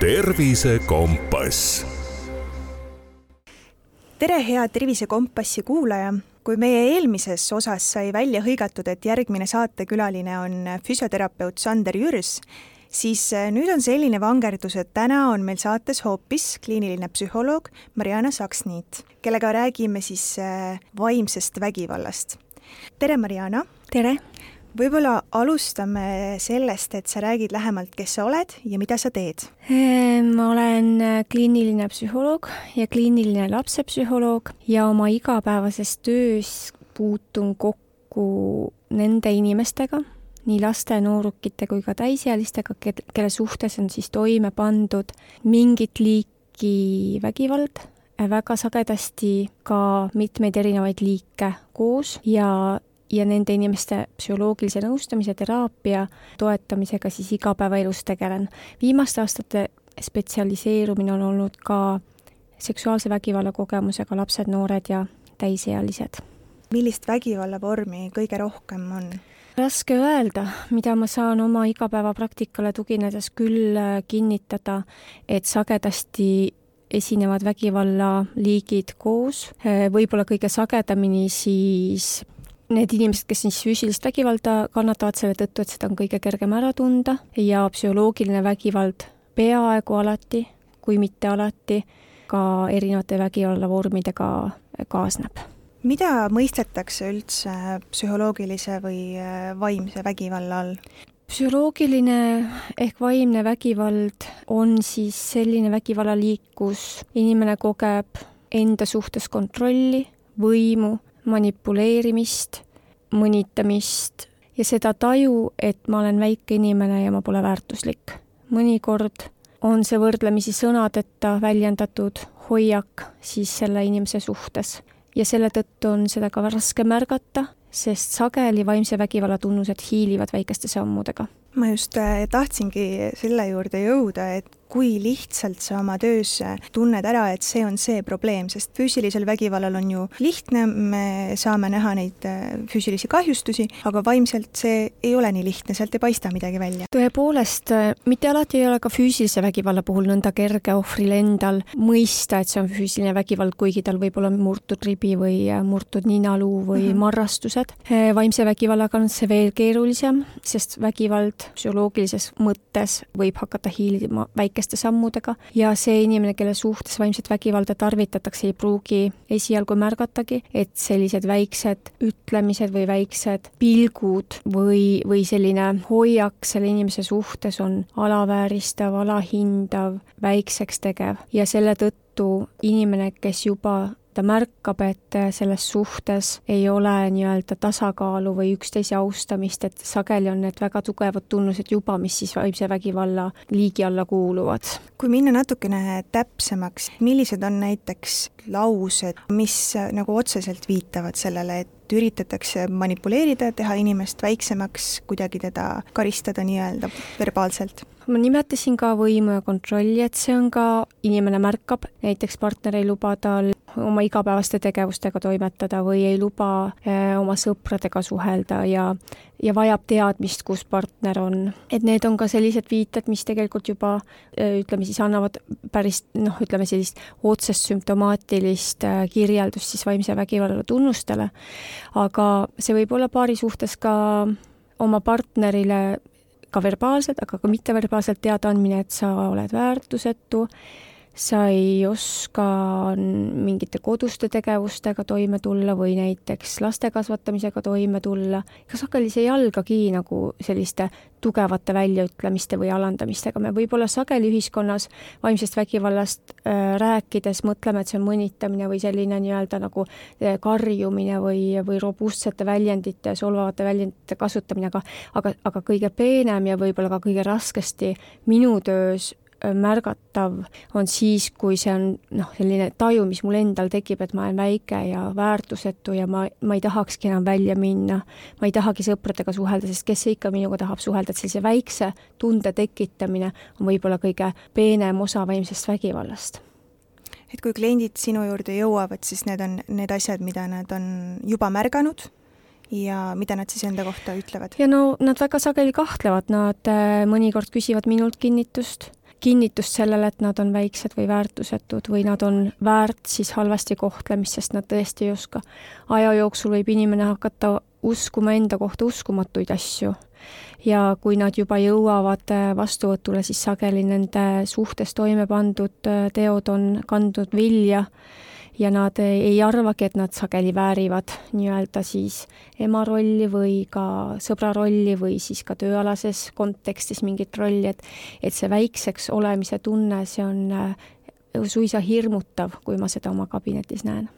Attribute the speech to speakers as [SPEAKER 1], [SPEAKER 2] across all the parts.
[SPEAKER 1] tervisekompass. tere, hea Tervisekompassi kuulaja kui meie eelmises osas sai välja hõigatud, et järgmine saatekülaline on füsioterapeut Sander Jürs, siis äh, nüüd on selline vangerdus, et täna on meil saates hoopis kliiniline psühholoog Mariana Saksniit, kellega räägime siis äh, vaimsest vägivallast. tere, Mariana!
[SPEAKER 2] tere!
[SPEAKER 1] Võib-olla alustame sellest, et sa räägid lähemalt, kes sa oled ja mida sa teed?
[SPEAKER 2] Ehm, ma olen äh, kliiniline psühholoog ja kliiniline lapsepsühholoog ja oma igapäevases töös puutun kokku nende inimestega, nii laste, noorukite kui ka täisealistega, kelle suhtes on siis toime pandud mingit liiki vägivald, väga sagedasti ka mitmeid erinevaid liike koos ja ja nende inimeste psühholoogilise nõustamise, teraapia toetamisega siis igapäevaelus tegelen. viimaste aastate spetsialiseerumine on olnud ka seksuaalse vägivalla kogemusega lapsed, noored ja täisealised.
[SPEAKER 1] millist vägivallavormi kõige rohkem on?
[SPEAKER 2] raske öelda, mida ma saan oma igapäevapraktikale tuginedes küll äh, kinnitada, et sagedasti esinevad vägivallaliigid koos, äh, võib-olla kõige sagedamini siis need inimesed, kes siis füüsilist vägivalda kannatavad selle tõttu, et seda on kõige kergem ära tunda ja psühholoogiline vägivald peaaegu alati, kui mitte alati, ka erinevate vägivallavormidega kaasneb.
[SPEAKER 1] mida mõistetakse üldse psühholoogilise või äh, vaimse vägivalla all?
[SPEAKER 2] psühholoogiline ehk vaimne vägivald on siis selline vägivallaliik, kus inimene kogeb enda suhtes kontrolli, võimu manipuleerimist, mõnitamist ja seda taju, et ma olen väike inimene ja ma pole väärtuslik. mõnikord on see võrdlemisi sõnadeta väljendatud hoiak siis selle inimese suhtes ja selle tõttu on seda ka raske märgata, sest sageli vaimse vägivalla tunnused hiilivad väikeste sammudega.
[SPEAKER 1] ma just äh, tahtsingi selle juurde jõuda, et kui lihtsalt sa oma töös tunned ära, et see on see probleem, sest füüsilisel vägivallal on ju lihtne, me saame näha neid äh, füüsilisi kahjustusi, aga vaimselt see ei ole nii lihtne, sealt ei paista midagi välja.
[SPEAKER 2] tõepoolest, äh, mitte alati ei ole ka füüsilise vägivalla puhul nõnda kerge ohvril endal mõista, et see on füüsiline vägivald, kuigi tal võib olla murtud ribi või äh, murtud ninaluu või mm -hmm. marrastused. vaimse vägivallaga on see veel keerulisem, sest vägivald psühholoogilises mõttes võib hakata hiilima väike väikeste sammudega ja see inimene, kelle suhtes vaimset vägivalda tarvitatakse, ei pruugi esialgu märgatagi, et sellised väiksed ütlemised või väiksed pilgud või, või selline hoiak selle inimese suhtes on alavääristav, alahindav, väikseks tegev. Ja selle tõttu inimene, kes juba ta märkab, et selles suhtes ei ole nii-öelda tasakaalu või üksteise austamist, et sageli on need väga tugevad tunnused juba, mis siis vaimse vägivalla liigi alla kuuluvad.
[SPEAKER 1] kui minna natukene täpsemaks, millised on näiteks laused, mis nagu otseselt viitavad sellele, et üritatakse manipuleerida, teha inimest väiksemaks, kuidagi teda karistada nii-öelda verbaalselt?
[SPEAKER 2] ma nimetasin ka võimu ja kontrolli, et see on ka, inimene märkab, näiteks partner ei luba tal oma igapäevaste tegevustega toimetada või ei luba eh, oma sõpradega suhelda ja, ja vajab teadmist, kus partner on. et need on ka sellised viited, mis tegelikult juba eh, ütleme siis annavad päris noh, ütleme sellist otsest sümptomaatilist eh, kirjeldust siis vaimse vägivalla tunnustele. aga see võib olla paari suhtes ka oma partnerile ka verbaalselt, aga ka mitteverbaalselt teadaandmine, et sa oled väärtusetu sa ei oska mingite koduste tegevustega toime tulla või näiteks laste kasvatamisega toime tulla. ega sageli see ei algagi nagu selliste tugevate väljaütlemiste või alandamistega, me võib-olla sageli ühiskonnas vaimsest vägivallast äh, rääkides mõtleme, et see on mõnitamine või selline nii-öelda nagu äh, karjumine või, või robustsete väljendite, solvavate väljendite kasutamine, aga aga, aga kõige peenem ja võib-olla ka kõige raskesti minu töös märgatav on siis, kui see on noh, selline taju, mis mul endal tekib, et ma olen väike ja väärtusetu ja ma, ma ei tahakski enam välja minna. ma ei tahagi sõpradega suhelda, sest kes ikka minuga tahab suhelda, et sellise väikse tunde tekitamine on võib-olla kõige peenem osa vaimsest vägivallast
[SPEAKER 1] et kui kliendid sinu juurde jõuavad, siis need on need asjad, mida nad on juba märganud ja mida nad siis enda kohta ütlevad?
[SPEAKER 2] ja no nad väga sageli kahtlevad, nad äh, mõnikord küsivad minult kinnitust kinnitust sellele, et nad on väiksed või väärtusetud või nad on väärt siis halvasti kohtlemist, sest nad tõesti ei oska. aja jooksul võib inimene hakata uskuma enda kohta uskumatuid asju. ja kui nad juba jõuavad äh, vastuvõtule, siis sageli nende suhtes toime pandud äh, teod on kandnud vilja ja nad ei arvagi, et nad sageli väärivad nii-öelda siis ema rolli või ka sõbra rolli või siis ka tööalases kontekstis mingit rolli, et et see väikseks olemise tunne, see on äh, suisa hirmutav, kui ma seda oma kabinetis näen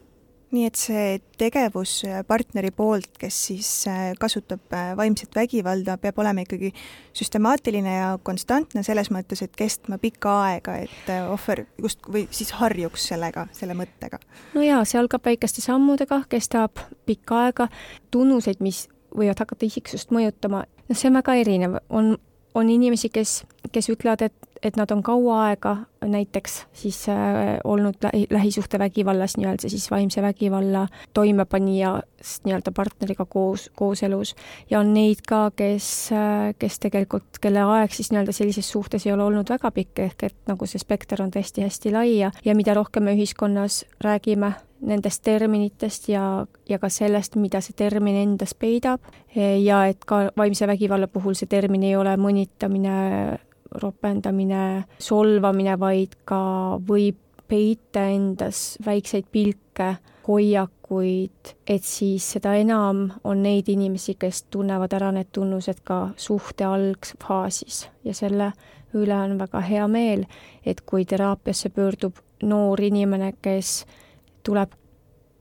[SPEAKER 1] nii et see tegevus partneri poolt, kes siis äh, kasutab äh, vaimset vägivalda, peab olema ikkagi süstemaatiline ja konstantne selles mõttes, et kestma pikka aega, et äh, ohver just või siis harjuks sellega, selle mõttega.
[SPEAKER 2] no jaa, see algab väikeste sammudega, kestab pikka aega, tunnuseid, mis võivad hakata isiksust mõjutama, noh, see on väga erinev, on, on inimesi, kes, kes ütlevad, et et nad on kaua aega näiteks siis äh, olnud lähi, lähisuhtevägivallas nii-öelda siis vaimse vägivalla toimepanijast nii-öelda partneriga koos, kooselus. Ja on neid ka, kes äh,, kes tegelikult, kelle aeg siis nii-öelda sellises suhtes ei ole olnud väga pikk, ehk et nagu see spekter on tõesti hästi lai ja, ja mida rohkem me ühiskonnas räägime nendest terminitest ja, ja ka sellest, mida see termin endas peidab ja et ka vaimse vägivalla puhul see termin ei ole mõnitamine ropendamine, solvamine, vaid ka võib peita endas väikseid pilke, hoiakuid, et siis seda enam on neid inimesi, kes tunnevad ära need tunnused ka suhte algfaasis. Ja selle üle on väga hea meel, et kui teraapiasse pöördub noor inimene, kes tuleb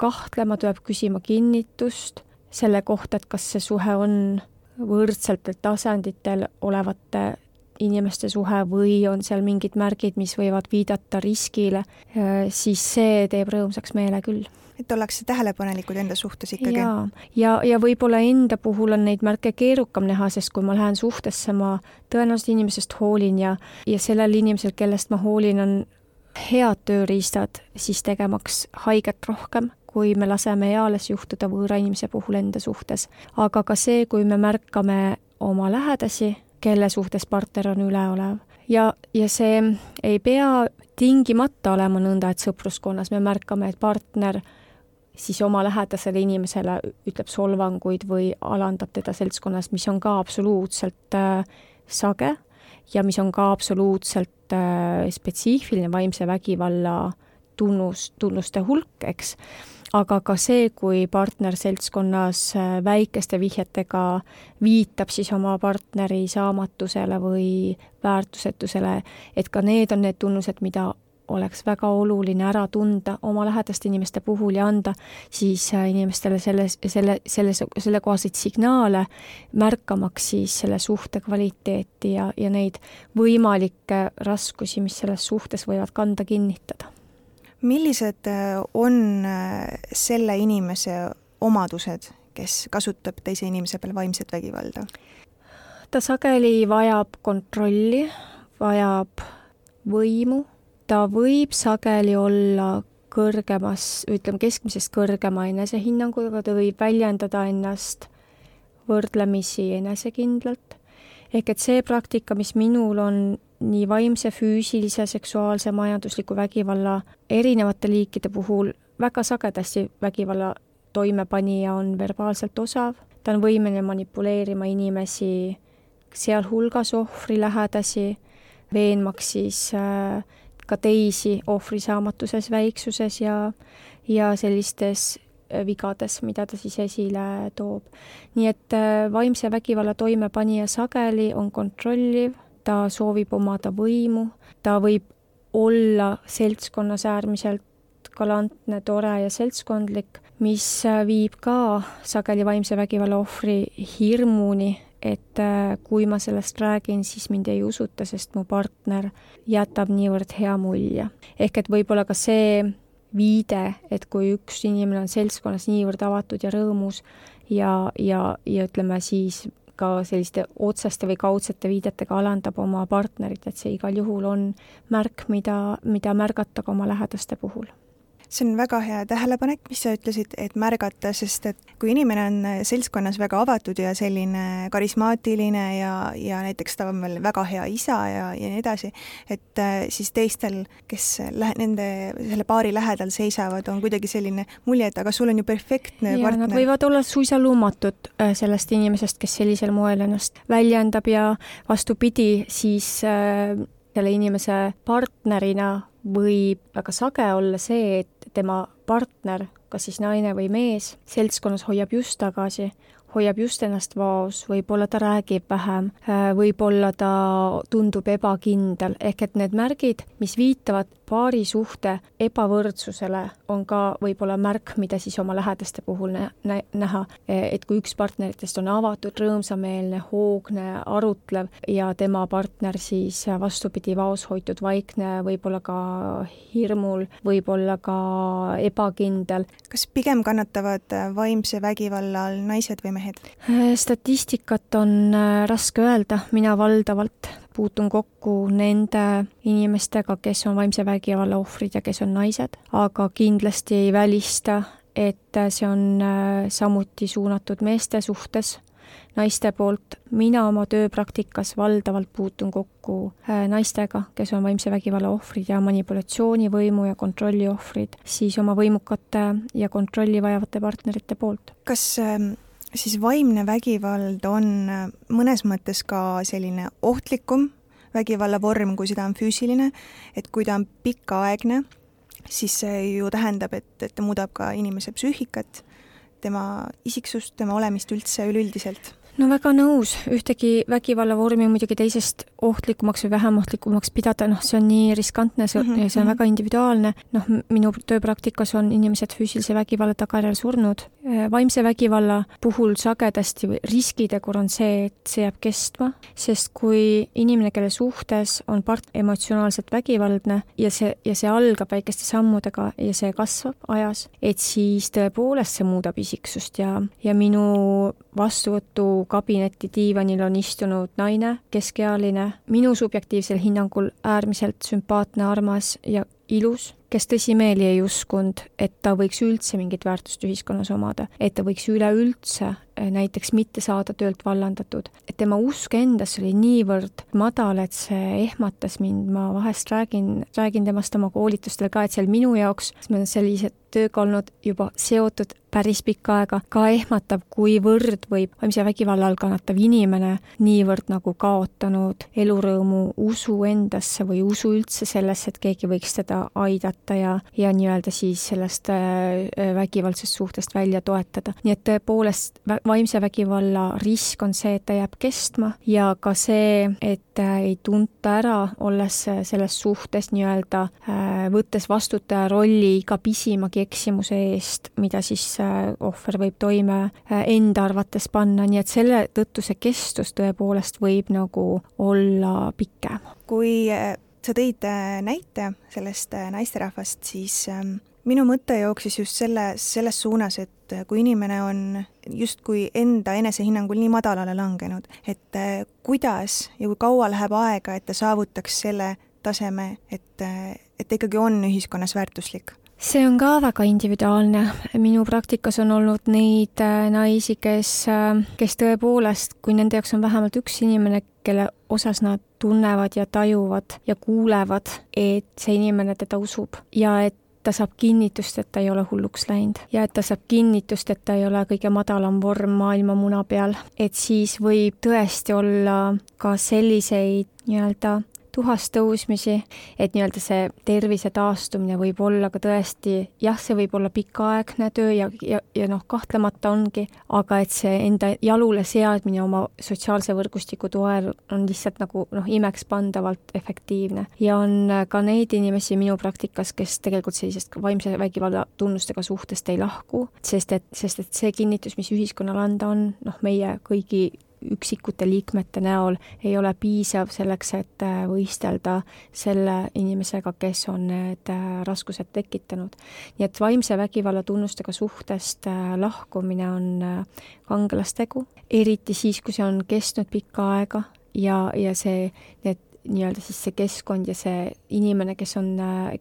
[SPEAKER 2] kahtlema, tuleb küsima kinnitust selle kohta, et kas see suhe on võrdsetel tasanditel olevate inimeste suhe või on seal mingid märgid, mis võivad viidata riskile, äh, siis see teeb rõõmsaks meele küll
[SPEAKER 1] et ollakse tähelepanelikud enda suhtes ikkagi.
[SPEAKER 2] ja, ja, ja võib-olla enda puhul on neid märke keerukam näha, sest kui ma lähen suhtesse, ma tõenäoliselt inimesest hoolin ja, ja sellel inimesel, kellest ma hoolin, on head tööriistad siis tegemaks haiget rohkem, kui me laseme eales juhtuda võõra inimese puhul enda suhtes. aga ka see, kui me märkame oma lähedasi kelle suhtes partner on üleolev. ja, ja see ei pea tingimata olema nõnda, et sõpruskonnas me märkame, et partner siis oma lähedasele inimesele ütleb solvanguid või alandab teda seltskonnas, mis on ka absoluutselt äh, sage ja mis on ka absoluutselt äh, spetsiifiline vaimse vägivalla tunnus, tunnuste hulk, eks aga ka see, kui partner seltskonnas äh, väikeste vihjetega viitab siis oma partneri saamatusele või väärtusetusele, et ka need on need tunnused, mida oleks väga oluline ära tunda oma lähedaste inimeste puhul ja anda siis äh, inimestele selle, selle, selle, sellekohaseid signaale, märkamaks siis selle suhte kvaliteeti ja, ja neid võimalikke raskusi, mis selles suhtes võivad kanda, kinnitada
[SPEAKER 1] millised äh, on äh, selle inimese omadused, kes kasutab teise inimese peal vaimset vägivalda?
[SPEAKER 2] ta sageli vajab kontrolli, vajab võimu, ta võib sageli olla kõrgemas, ütleme keskmisest kõrgema enesehinnanguga, ta võib väljendada ennast võrdlemisi enesekindlalt. ehk et see praktika, mis minul on nii vaimse, füüsilise, seksuaalse, majandusliku vägivalla erinevate liikide puhul väga sagedasti vägivalla toimepanija on verbaalselt osav, ta on võimeline manipuleerima inimesi, sealhulgas ohvri lähedasi, veenmaks siis äh, ka teisi ohvri saamatuses, väiksuses ja, ja sellistes äh, vigades, mida ta siis esile toob. nii et äh, vaimse vägivalla toimepanija sageli on kontrolliv ta soovib omada võimu, ta võib olla seltskonnas äärmiselt galantne, tore ja seltskondlik, mis viib ka sageli vaimse vägivalla ohvri hirmuni, et äh, kui ma sellest räägin, siis mind ei usuta, sest mu partner jätab niivõrd hea mulje. ehk et võib-olla ka see viide, et kui üks inimene on seltskonnas niivõrd avatud ja rõõmus ja, ja, ja ütleme siis ka selliste otseste või kaudsete viidetega alandab oma partnerit, et see igal juhul on märk, mida, mida märgata ka oma lähedaste puhul.
[SPEAKER 1] See on väga hea tähelepanek, mis sa ütlesid, et märgata, sest et kui inimene on seltskonnas väga avatud ja selline karismaatiline ja, ja näiteks ta on veel väga hea isa ja, ja nii edasi, et äh, siis teistel, kes lähe-, nende, selle paari lähedal seisavad, on kuidagi selline mulje, et aga sul on ju perfektne ja, partner.
[SPEAKER 2] Nad võivad olla suisa lummatud äh, sellest inimesest, kes sellisel moel ennast väljendab ja vastupidi, siis äh, selle inimese partnerina võib väga sage olla see, et tema partner, kas siis naine või mees, seltskonnas hoiab just tagasi, hoiab just ennast vaos, võib-olla ta räägib vähem, äh, võib-olla ta tundub ebakindel, ehk et need märgid, mis viitavad paari suhte ebavõrdsusele, on ka võib-olla märk, mida siis oma lähedaste puhul nä-, nä-, näha. et kui üks partneritest on avatud, rõõmsameelne, hoogne, arutlev ja tema partner siis vastupidi, vaoshoitud, vaikne, võib-olla ka hirmul, võib-olla ka ebakindel.
[SPEAKER 1] kas pigem kannatavad vaimse vägivalla all naised või mehed?
[SPEAKER 2] statistikat on äh, raske öelda, mina valdavalt puutun kokku nende inimestega, kes on vaimse vägivalla ohvrid ja kes on naised, aga kindlasti ei välista, et see on äh, samuti suunatud meeste suhtes, naiste poolt. mina oma tööpraktikas valdavalt puutun kokku äh, naistega, kes on vaimse vägivalla ohvrid ja manipulatsioonivõimu ja kontrolli ohvrid, siis oma võimukate ja kontrolli vajavate partnerite poolt.
[SPEAKER 1] kas ähm siis vaimne vägivald on äh, mõnes mõttes ka selline ohtlikum vägivallavorm, kui seda on füüsiline, et kui ta on pikaaegne, siis see ju tähendab, et, et ta muudab ka inimese psüühikat, tema isiksust, tema olemist üldse üleüldiselt
[SPEAKER 2] no väga nõus, ühtegi vägivallavormi muidugi teisest ohtlikumaks või vähem ohtlikumaks pidada, noh, see on nii riskantne, see mm, -hmm. see on mhm. väga individuaalne, noh, minu tööpraktikas on inimesed füüsilise vägivalla tagajärjel surnud. vaimse vägivalla puhul sagedasti riskitegur on see, et see jääb kestma, sest kui inimene, kelle suhtes on part emotsionaalselt vägivaldne ja see, ja see algab väikeste sammudega ja see kasvab ajas, et siis tõepoolest see muudab isiksust ja, ja minu vastuvõtukabineti diivanil on istunud naine, keskealine, minu subjektiivsel hinnangul äärmiselt sümpaatne, armas ja ilus, kes tõsimeeli ei uskunud, et ta võiks üldse mingit väärtust ühiskonnas omada, et ta võiks üleüldse eh, näiteks mitte saada töölt vallandatud. et tema usk endasse oli niivõrd madal, et see ehmatas mind, ma vahest räägin, räägin temast oma koolitustel ka, et seal minu jaoks, sellised tööga olnud juba seotud päris pikka aega, ka ehmatab, kuivõrd võib vaimse vägivalla all kannatav inimene niivõrd nagu kaotanud elurõõmu, usu endasse või usu üldse sellesse, et keegi võiks teda aidata ja, ja nii-öelda siis sellest äh, vägivaldsest suhtest välja toetada. nii et tõepoolest, vaimse vägivalla risk on see, et ta jääb kestma ja ka see, et äh, ei tunta ära, olles selles suhtes nii-öelda, äh, võttes vastutaja rolli iga pisimagi eksimuse eest, mida siis Äh, ohver võib toime äh, enda arvates panna, nii et selle tõttu see kestus tõepoolest võib nagu olla pikem.
[SPEAKER 1] kui äh, sa tõid näite sellest naisterahvast, siis ähm, minu mõte jooksis just selle, selles suunas, et kui inimene on justkui enda enesehinnangul nii madalale langenud, et kuidas ja kui kaua läheb aega, et ta saavutaks selle taseme, et, et ta ikkagi on ühiskonnas väärtuslik
[SPEAKER 2] see on ka väga individuaalne. minu praktikas on olnud neid äh, naisi, kes, äh, kes tõepoolest, kui nende jaoks on vähemalt üks inimene, kelle osas nad tunnevad ja tajuvad ja kuulevad, et see inimene teda usub ja et ta saab kinnitust, et ta ei ole hulluks läinud ja et ta saab kinnitust, et ta ei ole kõige madalam vorm maailma muna peal, et siis võib tõesti olla ka selliseid nii-öelda tuhastõusmisi, et nii-öelda see tervise taastumine võib olla ka tõesti, jah, see võib olla pikaaegne töö ja, ja, ja noh, kahtlemata ongi, aga et see enda jalule seadmine oma sotsiaalse võrgustiku toel on lihtsalt nagu noh, imekspandavalt efektiivne. ja on ka neid inimesi minu praktikas, kes tegelikult sellisest vaimse vägivalla tunnustega suhtest ei lahku, sest et, sest et see kinnitus, mis ühiskonnale anda on, noh, meie kõigi üksikute liikmete näol ei ole piisav selleks, et äh, võistelda selle inimesega, kes on need äh, raskused tekitanud. nii et vaimse vägivalla tunnustega suhtest äh, lahkumine on kangelastegu, eriti siis, kui see on kestnud pikka aega ja, ja see, need nii-öelda siis see keskkond ja see inimene, kes on,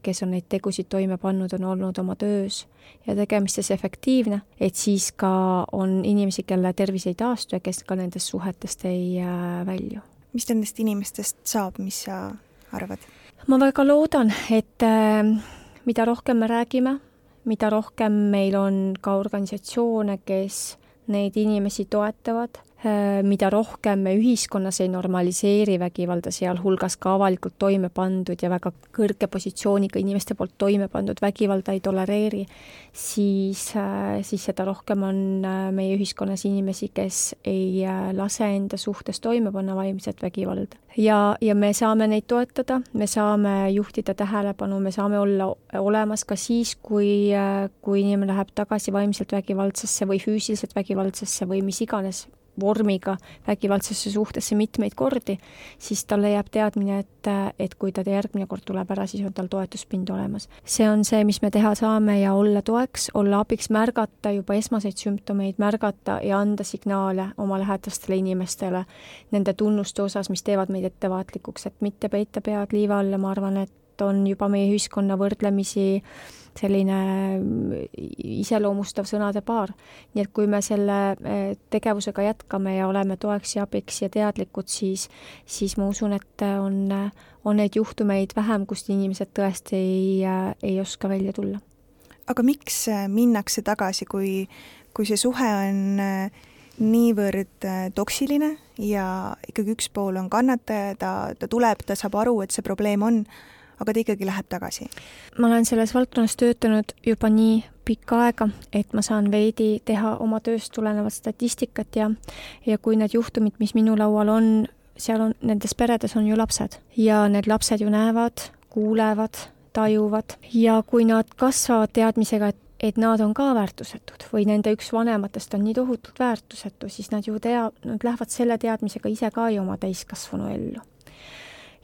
[SPEAKER 2] kes on neid tegusid toime pannud, on olnud oma töös ja tegemistes efektiivne, et siis ka on inimesi, kelle tervis ei taastu ja kes ka nendest suhetest ei äh, välju.
[SPEAKER 1] mis nendest inimestest saab, mis sa arvad?
[SPEAKER 2] ma väga loodan, et äh, mida rohkem me räägime, mida rohkem meil on ka organisatsioone, kes neid inimesi toetavad mida rohkem me ühiskonnas ei normaliseeri vägivalda, sealhulgas ka avalikult toime pandud ja väga kõrge positsiooniga inimeste poolt toime pandud vägivalda ei tolereeri, siis, äh, siis seda rohkem on äh, meie ühiskonnas inimesi, kes ei lase enda suhtes toime panna vaimset vägivalda. ja, ja me saame neid toetada, me saame juhtida tähelepanu, me saame olla olemas ka siis, kui, kui inimene läheb tagasi vaimselt vägivaldsesse või füüsiliselt vägivaldsesse või mis iganes vormiga vägivaldsesse suhtesse mitmeid kordi, siis talle jääb teadmine, et, et kui ta järgmine kord tuleb ära, siis on tal toetuspind olemas. see on see, mis me teha saame ja olla toeks, olla abiks, märgata juba esmaseid sümptomeid, märgata ja anda signaale oma lähedastele inimestele nende tunnuste osas, mis teevad meid ettevaatlikuks, et mitte peita pead liiva alla, ma arvan, et on juba meie ühiskonna võrdlemisi selline iseloomustav sõnade paar. nii et kui me selle eh, tegevusega jätkame ja oleme toeks ja abiks ja teadlikud, siis, siis ma usun, et on, on neid juhtumeid vähem, kust inimesed tõesti ei, ei oska välja tulla.
[SPEAKER 1] aga miks minnakse tagasi, kui, kui see suhe on eh, niivõrd eh, toksiline ja ikkagi üks pool on kannataja, ta, ta tuleb, ta saab aru, et see probleem on aga ta ikkagi läheb tagasi?
[SPEAKER 2] ma olen selles valdkonnas töötanud juba nii pikka aega, et ma saan veidi teha oma tööst tulenevat statistikat ja, ja kui need juhtumid, mis minu laual on, seal on, nendes peredes on ju lapsed. Ja need lapsed ju näevad, kuulevad, tajuvad. Ja kui nad kasvavad teadmisega, et et nad on ka väärtusetud või nende üks vanematest on nii tohutult väärtusetu, siis nad ju tea, nad lähevad selle teadmisega ise ka ju oma täiskasvanu ellu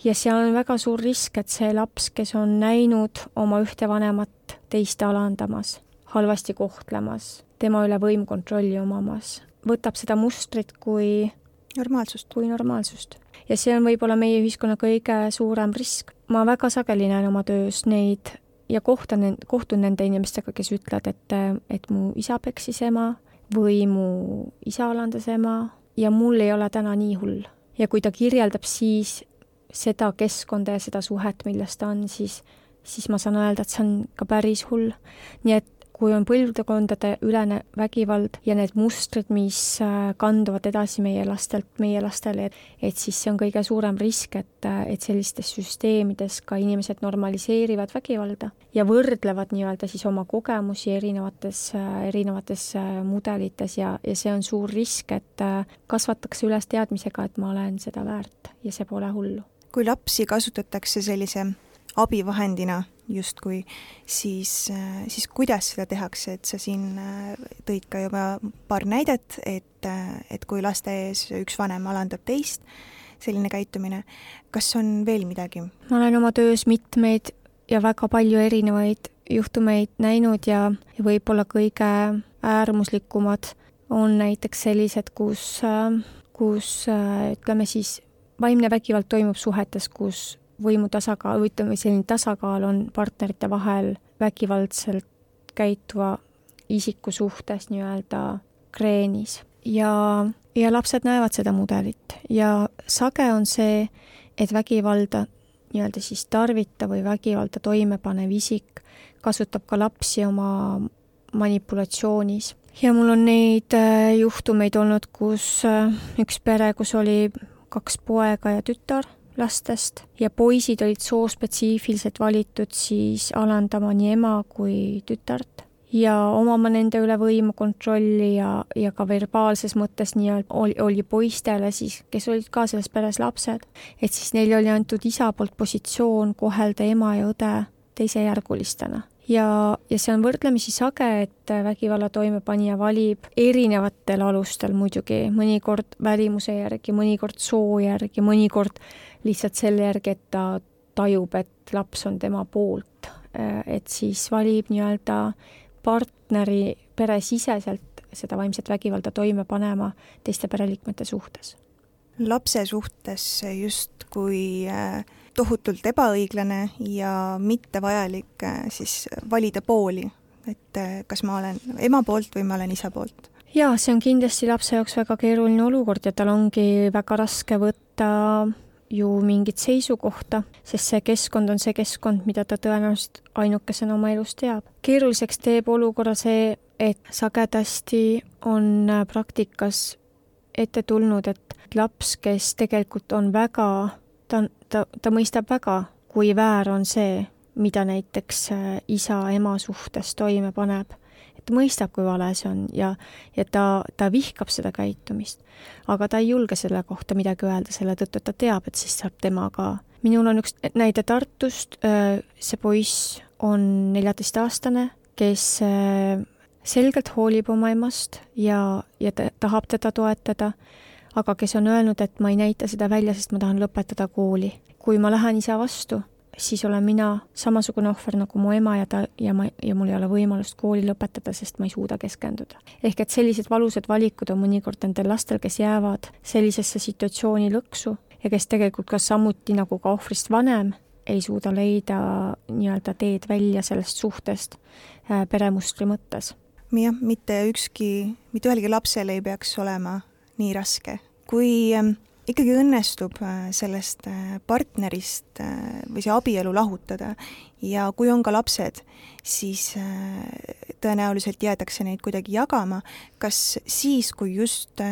[SPEAKER 2] ja seal on väga suur risk, et see laps, kes on näinud oma ühte vanemat teist alandamas, halvasti kohtlemas, tema üle võimkontrolli omamas, võtab seda mustrit kui
[SPEAKER 1] normaalsust.
[SPEAKER 2] kui normaalsust. ja see on võib-olla meie ühiskonna kõige suurem risk. ma väga sageli näen oma töös neid ja kohtan, kohtun nende inimestega, kes ütlevad, et, et mu isa peksis ema või mu isa alandas ema ja mul ei ole täna nii hull. ja kui ta kirjeldab siis seda keskkonda ja seda suhet, milles ta on, siis, siis ma saan öelda, et see on ka päris hull. nii et kui on põlvkondade ülene vägivald ja need mustrid, mis äh, kanduvad edasi meie lastelt meie lastele, et siis see on kõige suurem risk, et, äh, et sellistes süsteemides ka inimesed normaliseerivad vägivalda ja võrdlevad nii-öelda siis oma kogemusi erinevates, äh, erinevates mudelites ja, ja see on suur risk, et kasvatakse üles teadmisega, et ma olen seda väärt ja see pole hullu
[SPEAKER 1] kui lapsi kasutatakse sellise abivahendina justkui, siis, siis kuidas seda tehakse, et sa siin äh, tõid ka juba paar näidet, et, äh, et kui laste ees üks vanem alandab teist, selline käitumine, kas on veel midagi?
[SPEAKER 2] ma olen oma töös mitmeid ja väga palju erinevaid juhtumeid näinud ja, ja võib-olla kõige äärmuslikumad on näiteks sellised, kus, äh, kus ütleme siis vaimne vägivald toimub suhetes, kus võimu tasakaal või ütleme, selline tasakaal on partnerite vahel vägivaldselt käituva isiku suhtes nii-öelda kreenis ja, ja lapsed näevad seda mudelit ja sage on see, et vägivalda nii-öelda siis tarvitav või vägivalda toimepanev isik kasutab ka lapsi oma manipulatsioonis. ja mul on neid äh, juhtumeid olnud, kus äh, üks pere, kus oli kaks poega ja tütar lastest. Ja poisid olid soospetsiifiliselt valitud siis alandama nii ema kui tütart. Ja omama nende üle võimu, kontrolli ja, ja ka verbaalses mõttes nii-öelda oli, oli poistele siis, kes olid ka selles peres lapsed, et siis neile oli antud isa poolt positsioon kohelda ema ja õde teisejärgulistena ja, ja see on võrdlemisi sage, et vägivalla toimepanija valib erinevatel alustel muidugi, mõnikord välimuse järgi, mõnikord soo järgi, mõnikord lihtsalt selle järgi, et ta tajub, et laps on tema poolt. et siis valib nii-öelda partneri peresiseselt seda vaimset vägivalda toime panema teiste pereliikmete suhtes
[SPEAKER 1] lapse suhtes justkui äh, tohutult ebaõiglane ja mittevajalik äh, siis valida pooli, et äh, kas ma olen ema poolt või ma olen isa poolt.
[SPEAKER 2] jaa, see on kindlasti lapse jaoks väga keeruline olukord ja tal ongi väga raske võtta ju mingit seisukohta, sest see keskkond on see keskkond, mida ta tõenäoliselt ainukesena oma elus teab. keeruliseks teeb olukorra see, et sagedasti on praktikas ette tulnud, et laps, kes tegelikult on väga ta, ta, ta mõistab väga, kui väär on see, mida näiteks äh, isa ema suhtes toime paneb. et mõistab, kui vale see on ja, ja ta, ta vihkab seda käitumist. aga ta ei julge selle kohta midagi öelda, selle tõttu, et ta teab, et siis saab temaga. minul on üks näide Tartust, äh, see poiss on neljateistaastane, kes äh, selgelt hoolib oma emast ja, ja ta tahab teda toetada aga kes on öelnud, et ma ei näita seda välja, sest ma tahan lõpetada kooli. kui ma lähen isa vastu, siis olen mina samasugune ohver nagu mu ema ja ta, ja ma, ja mul ei ole võimalust kooli lõpetada, sest ma ei suuda keskenduda. ehk et sellised valusad valikud on mõnikord nendel lastel, kes jäävad sellisesse situatsiooni lõksu ja kes tegelikult ka samuti nagu ka ohvrist vanem, ei suuda leida nii-öelda teed välja sellest suhtest äh, peremustri mõttes.
[SPEAKER 1] jah, mitte ükski, mitte ühelgi lapsel ei peaks olema nii raske. kui ähm, ikkagi õnnestub äh, sellest äh, partnerist äh, või see abielu lahutada ja kui on ka lapsed, siis tõenäoliselt jäädakse neid kuidagi jagama, kas siis, kui just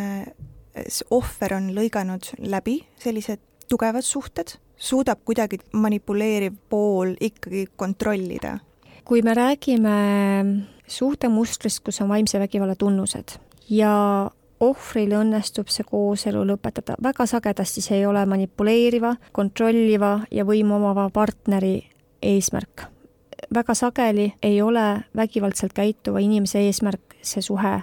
[SPEAKER 1] ohver on lõiganud läbi sellised tugevad suhted, suudab kuidagi manipuleeriv pool ikkagi kontrollida?
[SPEAKER 2] kui me räägime suhtemustrist, kus on vaimse vägivalla tunnused ja ohvril õnnestub see kooselu lõpetada. väga sagedasti see ei ole manipuleeriva, kontrolliva ja võimu omava partneri eesmärk. väga sageli ei ole vägivaldselt käituva inimese eesmärk see suhe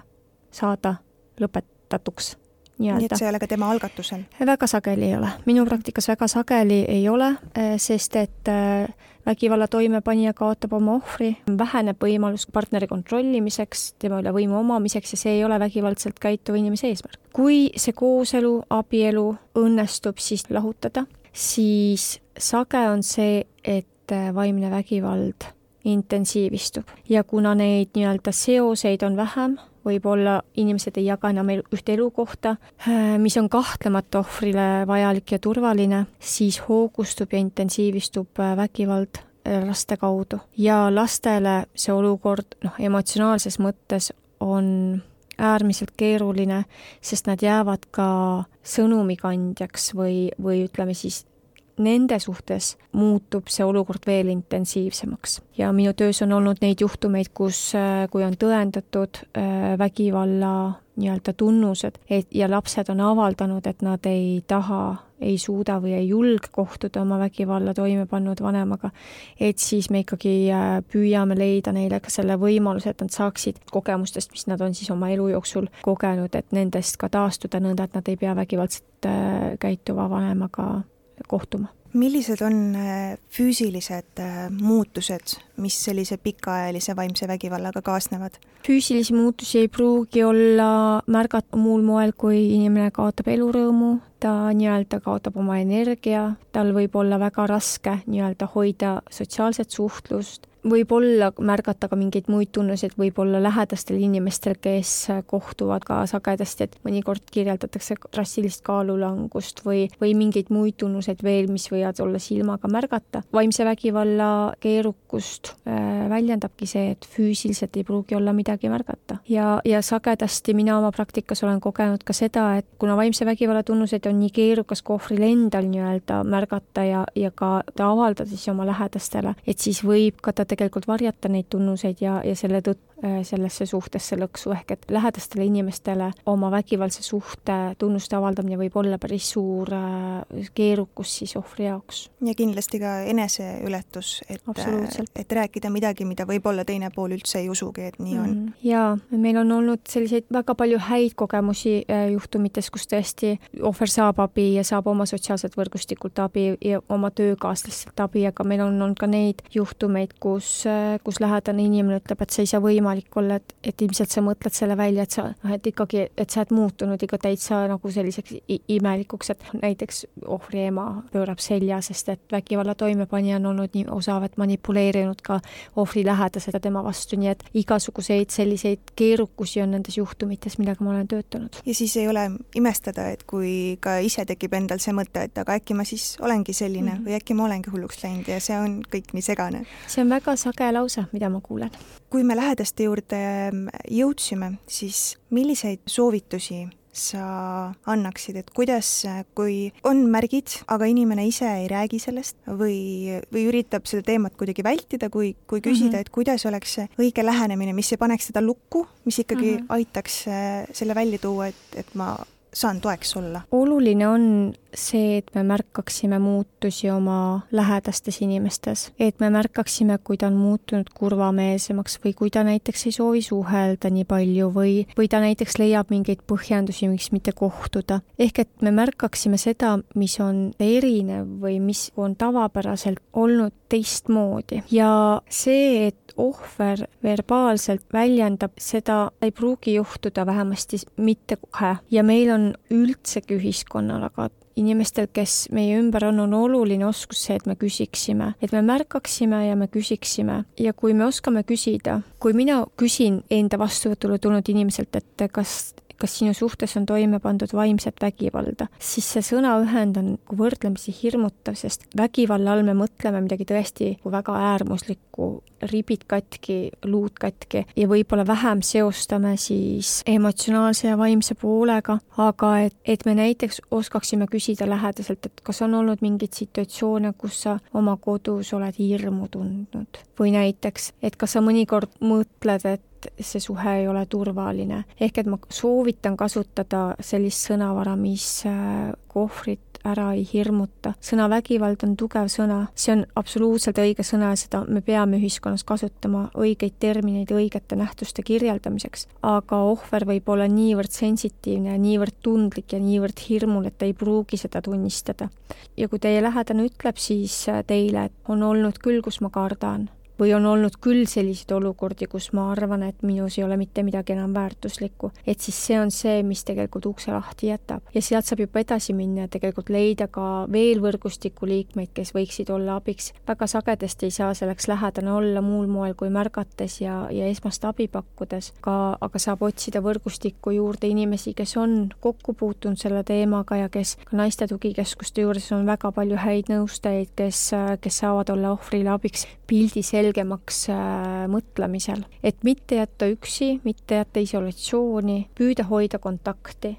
[SPEAKER 2] saada lõpetatuks
[SPEAKER 1] nii et see ei ole ka tema algatusel?
[SPEAKER 2] väga sageli ei ole. minu praktikas väga sageli ei ole, eh, sest et eh, vägivalla toimepanija kaotab oma ohvri, väheneb võimalus partneri kontrollimiseks, tema üle võimu omamiseks ja see ei ole vägivaldselt käituva inimese eesmärk. kui see kooselu, abielu õnnestub siis lahutada, siis sage on see, et eh, vaimne vägivald intensiivistub ja kuna neid nii-öelda seoseid on vähem, võib-olla inimesed ei jaga enam ühte elukohta, äh, mis on kahtlemata ohvrile vajalik ja turvaline, siis hoogustub ja intensiivistub äh, vägivald äh, laste kaudu. ja lastele see olukord noh, emotsionaalses mõttes on äärmiselt keeruline, sest nad jäävad ka sõnumikandjaks või, või ütleme siis nende suhtes muutub see olukord veel intensiivsemaks. ja minu töös on olnud neid juhtumeid, kus, äh, kui on tõendatud äh, vägivalla nii-öelda tunnused, et ja lapsed on avaldanud, et nad ei taha, ei suuda või ei julge kohtuda oma vägivalla toime pannud vanemaga, et siis me ikkagi äh, püüame leida neile ka selle võimaluse, et nad saaksid kogemustest, mis nad on siis oma elu jooksul kogenud, et nendest ka taastuda nõnda, et nad ei pea vägivaldselt käituva vanemaga kohtuma.
[SPEAKER 1] millised on äh, füüsilised äh, muutused, mis sellise pikaajalise vaimse vägivallaga kaasnevad?
[SPEAKER 2] füüsilisi muutusi ei pruugi olla märgata muul moel, kui inimene kaotab elurõõmu, ta nii-öelda kaotab oma energia, tal võib olla väga raske nii-öelda hoida sotsiaalset suhtlust, võib olla märgata ka mingeid muid tunnuseid, võib-olla lähedastel inimestel, kes kohtuvad ka sagedasti, et mõnikord kirjeldatakse drastilist kaalulangust või, või mingeid muid tunnuseid veel, mis võivad olla silmaga märgata. vaimse vägivalla keerukust äh, väljendabki see, et füüsiliselt ei pruugi olla midagi märgata. ja, ja sagedasti mina oma praktikas olen kogenud ka seda, et kuna vaimse vägivalla tunnuseid on nii keerukas ka ohvril endal nii-öelda märgata ja, ja ka avaldada siis oma lähedastele, et siis võib ka ta tegelikult varjata neid tunnuseid ja, ja selle tõttu sellesse suhtesse lõksu, ehk et lähedastele inimestele oma vägivaldse suhte tunnuste avaldamine võib olla päris suur äh, keerukus siis ohvri jaoks.
[SPEAKER 1] ja kindlasti ka eneseületus, et, et rääkida midagi, mida võib-olla teine pool üldse ei usugi, et nii on mm. -hmm.
[SPEAKER 2] jaa, meil on olnud selliseid väga palju häid kogemusi äh, juhtumites, kus tõesti ohver saab abi ja saab oma sotsiaalselt võrgustikult abi ja oma töökaaslastelt abi, aga meil on olnud ka neid juhtumeid, kus, kus lähedane inimene ütleb, et see ei saa võimalik, võimalik olla, et, et ilmselt sa mõtled selle välja, et sa, noh, et ikkagi, et sa oled muutunud ikka täitsa nagu selliseks imelikuks, et näiteks ohvri ema pöörab selja, sest et vägivalla toimepanija on olnud nii osav, et manipuleerinud ka ohvri lähedased tema vastu, nii et igasuguseid selliseid keerukusi on nendes juhtumites, millega ma olen töötanud.
[SPEAKER 1] ja siis ei ole imestada, et kui ka ise tekib endal see mõte, et aga äkki ma siis olengi selline mm -hmm. või äkki ma olengi hulluks läinud ja see on kõik nii segane.
[SPEAKER 2] see on väga sage lause, mida ma kuulen.
[SPEAKER 1] kui me lähedaste juurde mm, jõudsime, siis milliseid soovitusi sa annaksid, et kuidas, kui on märgid, aga inimene ise ei räägi sellest või, või üritab seda teemat kuidagi vältida, kui, kui küsida mm, -hmm. et kuidas oleks see õige lähenemine, mis ei paneks seda lukku, mis ikkagi mm -hmm. aitaks äh, selle välja tuua, et, et ma saan toeks olla?
[SPEAKER 2] oluline on see, et me märkaksime muutusi oma lähedastes inimestes, et me märkaksime, kui ta on muutunud kurvameelsemaks või kui ta näiteks ei soovi suhelda nii palju või, või ta näiteks leiab mingeid põhjendusi, miks mitte kohtuda. ehk et me märkaksime seda, mis on erinev või mis on tavapäraselt olnud teistmoodi ja see, et ohver verbaalselt väljendab, seda ei pruugi juhtuda vähemasti mitte kohe ja meil on üldsegi ühiskonnal, aga inimestel, kes meie ümber on, on oluline oskus see, et me küsiksime, et me märkaksime ja me küsiksime. Ja kui me oskame küsida, kui mina küsin enda vastuvõtule tulnud inimeselt, et kas kas sinu suhtes on toime pandud vaimset vägivalda, siis see sõnaühend on nagu võrdlemisi hirmutav, sest vägivalla all me mõtleme midagi tõesti väga äärmuslikku, ribid katki, luud katki ja võib-olla vähem seostame siis emotsionaalse ja vaimse poolega, aga et, et me näiteks oskaksime küsida lähedaselt, et kas on olnud mingeid situatsioone, kus sa oma kodus oled hirmu tundnud? Või näiteks, et kas sa mõnikord mõtled, et et see suhe ei ole turvaline. ehk et ma soovitan kasutada sellist sõnavara, mis äh, kohvrit ära ei hirmuta. sõna vägivald on tugev sõna, see on absoluutselt õige sõna ja seda me peame ühiskonnas kasutama õigeid termineid õigete nähtuste kirjeldamiseks. aga ohver võib olla niivõrd sensitiivne ja niivõrd tundlik ja niivõrd hirmul, et ta ei pruugi seda tunnistada. ja kui teie lähedane ütleb siis äh, teile, et on olnud küll, kus ma kardan või on olnud küll selliseid olukordi, kus ma arvan, et minus ei ole mitte midagi enam väärtuslikku, et siis see on see, mis tegelikult ukse lahti jätab. ja sealt saab juba edasi minna ja tegelikult leida ka veel võrgustiku liikmeid, kes võiksid olla abiks. väga sagedasti ei saa selleks lähedane olla muul moel kui märgates ja, ja esmast abi pakkudes, ka, aga saab otsida võrgustikku juurde inimesi, kes on kokku puutunud selle teemaga ja kes ka naiste tugikeskuste juures on väga palju häid nõustajaid, kes, kes saavad olla ohvrile abiks pildi selgeks selgemaks äh, mõtlemisel, et mitte jätta üksi, mitte jätta isolatsiooni, püüda hoida kontakti,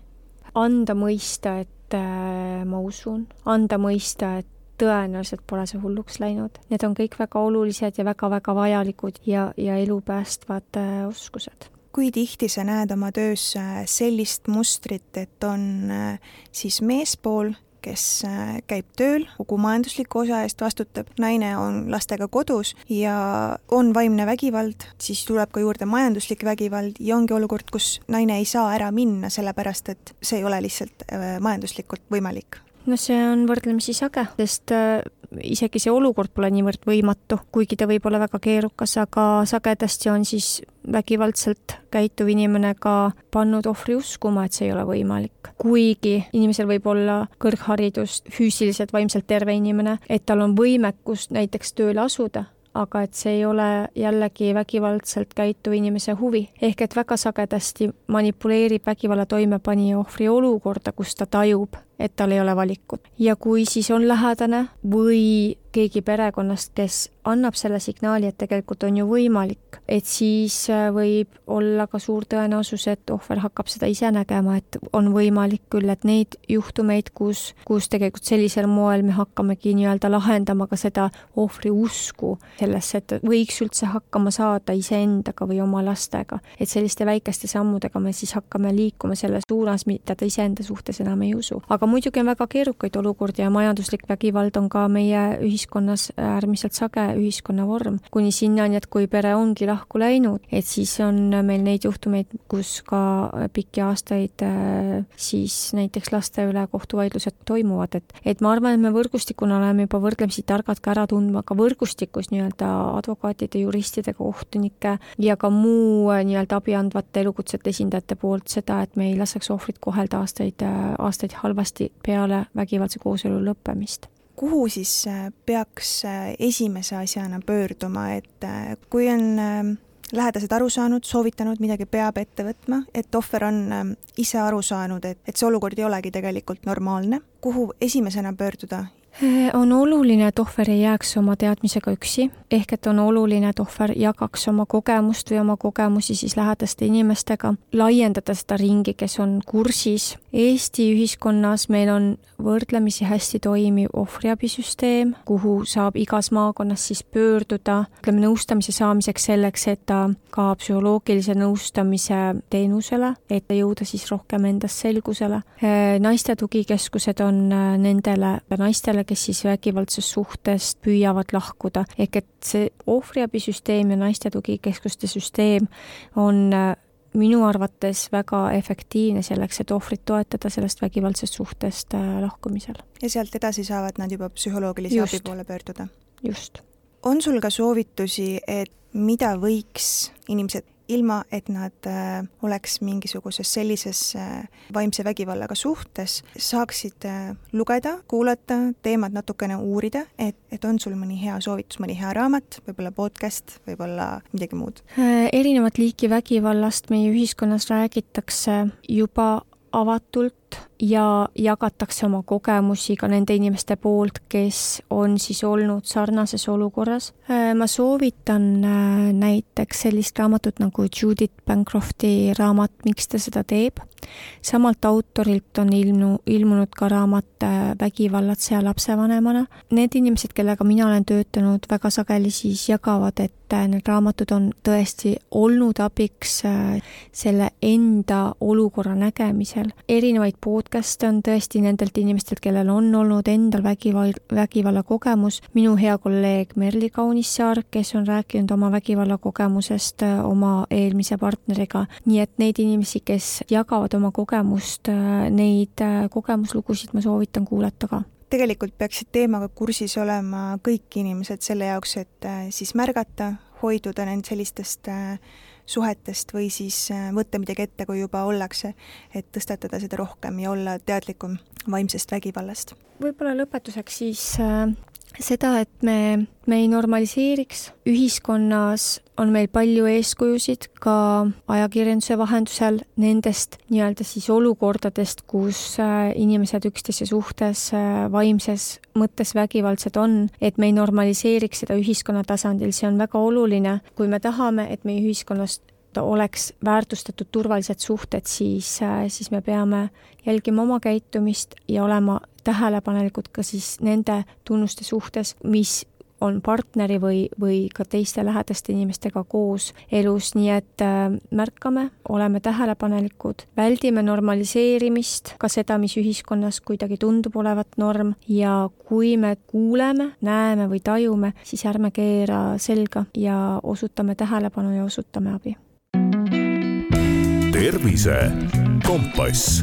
[SPEAKER 2] anda mõista, et äh, ma usun, anda mõista, et tõenäoliselt pole see hulluks läinud. Need on kõik väga olulised ja väga-väga vajalikud ja, ja elu päästvad äh, oskused.
[SPEAKER 1] Kui tihti sa näed oma töös sellist mustrit, et on siis meespool, kes äh, käib tööl, kogu majandusliku osa eest vastutab, naine on lastega kodus ja on vaimne vägivald, siis tuleb ka juurde majanduslik vägivald ja ongi olukord, kus naine ei saa ära minna, sellepärast et see ei ole lihtsalt äh, majanduslikult võimalik.
[SPEAKER 2] No see on võrdlemisi sage, sest äh, isegi see olukord pole niivõrd võimatu, kuigi ta võib olla väga keerukas, aga sagedasti on siis vägivaldselt käituv inimene ka pannud ohvri uskuma, et see ei ole võimalik. kuigi inimesel võib olla kõrgharidus, füüsiliselt, vaimselt terve inimene, et tal on võimekus näiteks tööle asuda, aga et see ei ole jällegi vägivaldselt käituva inimese huvi. ehk et väga sagedasti manipuleerib vägivalla toimepanija ohvri olukorda, kus ta tajub, et tal ei ole valikut. ja kui siis on lähedane või keegi perekonnast, kes annab selle signaali, et tegelikult on ju võimalik, et siis äh, võib olla ka suur tõenäosus, et ohver hakkab seda ise nägema, et on võimalik küll, et neid juhtumeid, kus, kus tegelikult sellisel moel me hakkamegi nii-öelda lahendama ka seda ohvri usku sellesse, et võiks üldse hakkama saada iseendaga või oma lastega. et selliste väikeste sammudega me siis hakkame liikuma selles suunas, mida ta iseenda suhtes enam ei usu. aga muidugi on väga keerukaid olukordi ja majanduslik vägivald on ka meie ühiskonnas äärmiselt sage ühiskonnavorm, kuni sinnani, et kui pere ongi lahku läinud, et siis on meil neid juhtumeid, kus ka pikki aastaid äh, siis näiteks laste üle kohtuvaidlused toimuvad, et et ma arvan, et me võrgustikuna oleme juba võrdlemisi targad ka ära tundma ka võrgustikus nii-öelda advokaatide, juristide, kohtunike ja ka muu äh, nii-öelda abi andvate elukutsete esindajate poolt seda, et me ei laseks ohvrit kohelda aastaid, äh, aastaid halvasti peale vägivaldse kooselu lõppemist.
[SPEAKER 1] Kuhu siis peaks esimese asjana pöörduma, et kui on lähedased aru saanud, soovitanud, midagi peab ette võtma, et ohver on ise aru saanud, et, et see olukord ei olegi tegelikult normaalne, kuhu esimesena pöörduda?
[SPEAKER 2] Äh, on oluline, et ohver ei jääks oma teadmisega üksi, ehk et on oluline, et ohver jagaks oma kogemust või oma kogemusi siis lähedaste inimestega, laiendada seda ringi, kes on kursis. Eesti ühiskonnas meil on võrdlemisi hästi toimiv ohvriabisüsteem, kuhu saab igas maakonnas siis pöörduda, ütleme nõustamise saamiseks selleks, et ta ka psühholoogilise nõustamise teenusele, et jõuda siis rohkem endas selgusele. Äh, naiste tugikeskused on äh, nendele naistele, kes siis vägivaldsest suhtest püüavad lahkuda, ehk et see ohvriabisüsteem ja naiste tugikeskuste süsteem on äh, minu arvates väga efektiivne selleks, et ohvrit toetada sellest vägivaldsest suhtest äh, lahkumisel.
[SPEAKER 1] ja sealt edasi saavad nad juba psühholoogilise Just. abi poole pöörduda?
[SPEAKER 2] just.
[SPEAKER 1] on sul ka soovitusi, et mida võiks inimesed ilma et nad äh, oleks mingisuguses sellises äh, vaimse vägivallaga suhtes, saaksid äh, lugeda, kuulata, teemat natukene uurida, et, et on sul mõni hea soovitus, mõni hea raamat, võib-olla podcast, võib-olla midagi muud?
[SPEAKER 2] erinevat liiki vägivallast meie ühiskonnas räägitakse juba avatult ja jagatakse oma kogemusi ka nende inimeste poolt, kes on siis olnud sarnases olukorras. Äh, ma soovitan äh, näiteks sellist raamatut nagu Judith Bancrofti raamat Miks ta seda teeb. samalt autorilt on ilmu, ilmunud ka raamat äh, Vägivallatseja lapsevanemana. Need inimesed, kellega mina olen töötanud, väga sageli siis jagavad, et need raamatud on tõesti olnud abiks selle enda olukorra nägemisel. erinevaid podcast'e on tõesti nendelt inimestelt, kellel on olnud endal vägival-, vägivallakogemus. minu hea kolleeg Merli Kaunissaar, kes on rääkinud oma vägivallakogemusest äh, oma eelmise partneriga. nii et neid inimesi, kes jagavad oma kogemust, äh, neid äh, kogemuslugusid ma soovitan kuulata ka
[SPEAKER 1] tegelikult peaksid teemaga kursis olema kõik inimesed selle jaoks, et siis märgata, hoiduda nend sellistest äh, suhetest või siis äh, võtta midagi ette, kui juba ollakse, et tõstatada seda rohkem ja olla teadlikum vaimsest vägivallast.
[SPEAKER 2] võib-olla lõpetuseks siis äh, seda, et me, me ei normaliseeriks, ühiskonnas on meil palju eeskujusid ka ajakirjanduse vahendusel nendest nii-öelda siis olukordadest, kus äh, inimesed üksteise suhtes äh, vaimses mõttes vägivaldsed on, et me ei normaliseeriks seda ühiskonna tasandil, see on väga oluline, kui me tahame, et meie ühiskonnas oleks väärtustatud turvalised suhted, siis, äh, siis me peame jälgima oma käitumist ja olema tähelepanelikud ka siis nende tunnuste suhtes, mis on partneri või, või ka teiste lähedaste inimestega koos elus, nii et äh, märkame, oleme tähelepanelikud, väldime normaliseerimist, ka seda, mis ühiskonnas kuidagi tundub olevat norm. Ja kui me kuuleme, näeme või tajume, siis ärme keera selga ja osutame tähelepanu ja osutame abi.
[SPEAKER 3] tervise kompass